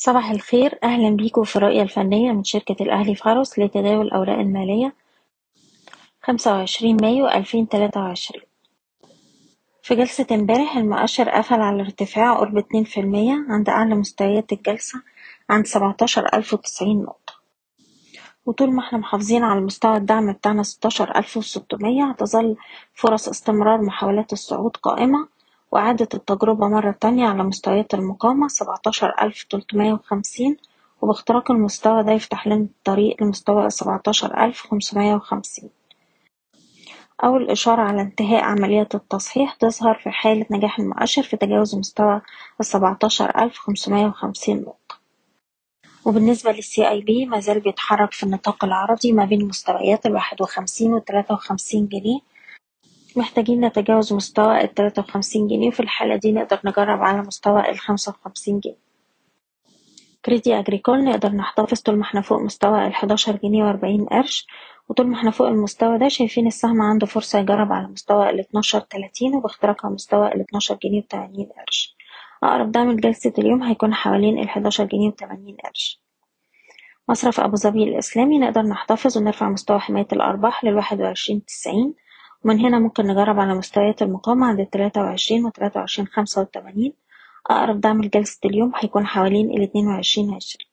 صباح الخير. أهلا بيكم في الرؤية الفنية من شركة الأهلي فارس لتداول الأوراق المالية خمسة وعشرين مايو ألفين تلاتة وعشرين. في جلسة امبارح المؤشر قفل على ارتفاع قرب اتنين في المية عند أعلى مستويات الجلسة عند سبعتاشر ألف وتسعين نقطة. وطول ما إحنا محافظين على مستوى الدعم بتاعنا ستاشر ألف وستمية هتظل فرص استمرار محاولات الصعود قائمة. وإعادة التجربة مرة تانية على مستويات المقاومة سبعتاشر ألف تلتمية وخمسين وباختراق المستوى ده يفتح لنا الطريق لمستوى سبعتاشر ألف خمسمية وخمسين. أول إشارة على انتهاء عملية التصحيح تظهر في حالة نجاح المؤشر في تجاوز مستوى السبعتاشر ألف خمسمية وخمسين نقطة. وبالنسبة للسي اي بي مازال بيتحرك في النطاق العرضي ما بين مستويات الواحد وخمسين والتلاتة وخمسين جنيه محتاجين نتجاوز مستوى التلاتة وخمسين جنيه. وفي الحالة دي نقدر نجرب على مستوى الخمسة وخمسين جنيه. كريدي أجريكول نقدر نحتفظ طول ما إحنا فوق مستوى الحداشر جنيه وأربعين قرش. وطول ما إحنا فوق المستوى ده شايفين السهم عنده فرصة يجرب على مستوى الاتناشر تلاتين وباختراقها مستوى الاتناشر جنيه وتمانين قرش. أقرب دعم لجلسة اليوم هيكون حوالين الحداشر جنيه وتمانين قرش. مصرف أبو ظبي الإسلامي نقدر نحتفظ ونرفع مستوى حماية الأرباح للواحد وعشرين تسعين. ومن هنا ممكن نجرب على مستويات المقاومة عند التلاتة وعشرين وتلاتة وعشرين خمسة وتمانين. أقرب دعم لجلسة اليوم هيكون حوالين الاتنين وعشرين عشرين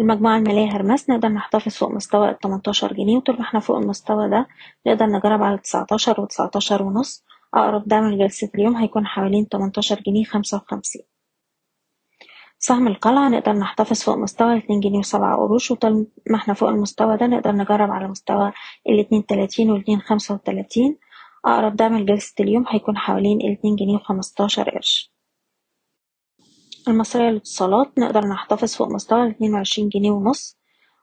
المجموعة المالية هرمس نقدر نحتفظ فوق مستوى التمنتاشر جنيه وطول ما إحنا فوق المستوى ده نقدر نجرب على تسعتاشر وتسعتاشر ونص. أقرب دعم لجلسة اليوم هيكون حوالين تمنتاشر جنيه خمسة وخمسين. سهم القلعة نقدر نحتفظ فوق مستوى الاتنين جنيه وسبعة قروش وطول ما إحنا فوق المستوى ده نقدر نجرب على مستوى الاتنين تلاتين والاتنين خمسة وتلاتين. أقرب دعم لجلسة اليوم هيكون حوالين الاتنين جنيه وخمستاشر قرش. المصرية للاتصالات نقدر نحتفظ فوق مستوى الاتنين وعشرين جنيه ونص.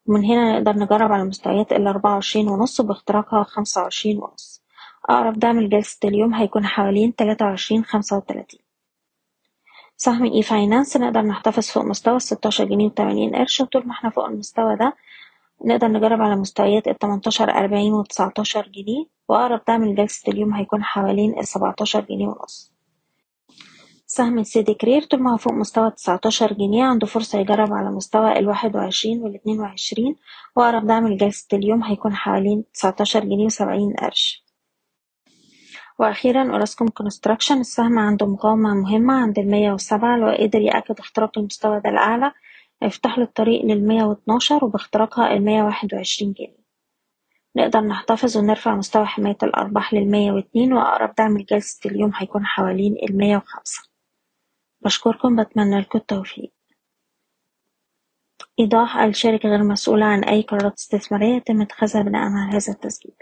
ومن هنا نقدر نجرب على مستويات الأربعة وعشرين ونص وباختراقها خمسة وعشرين ونص. أقرب دعم لجلسة اليوم هيكون حوالين تلاتة وعشرين خمسة وتلاتين. سهم e-finance نقدر نحتفظ فوق مستوى الستاشر جنيه وتمانين قرش. وطول ما إحنا فوق المستوى ده نقدر نجرب على مستويات التمنتاشر أربعين وتسعتاشر جنيه. وأقرب دعم لجلسة اليوم هيكون حوالين السبعتاشر جنيه ونص. سهم سيدي كرير طول ما هو فوق مستوى تسعتاشر جنيه عنده فرصة يجرب على مستوى الواحد وعشرين والاتنين وعشرين. وأقرب دعم لجلسة اليوم هيكون حوالين تسعتاشر جنيه وسبعين قرش. وأخيرا أوراسكوم كونستراكشن السهم عنده مقاومة مهمة عند المية وسبعة لو قدر يأكد اختراق المستوى ده الأعلى هيفتح له الطريق للمية واتناشر وباختراقها المية واحد وعشرين جنيه. نقدر نحتفظ ونرفع مستوى حماية الأرباح للمية واتنين وأقرب دعم لجلسة اليوم هيكون حوالين المية وخمسة. بشكركم بتمنى لكم التوفيق. إيضاح الشركة غير مسؤولة عن أي قرارات استثمارية يتم اتخاذها بناء على هذا التسجيل.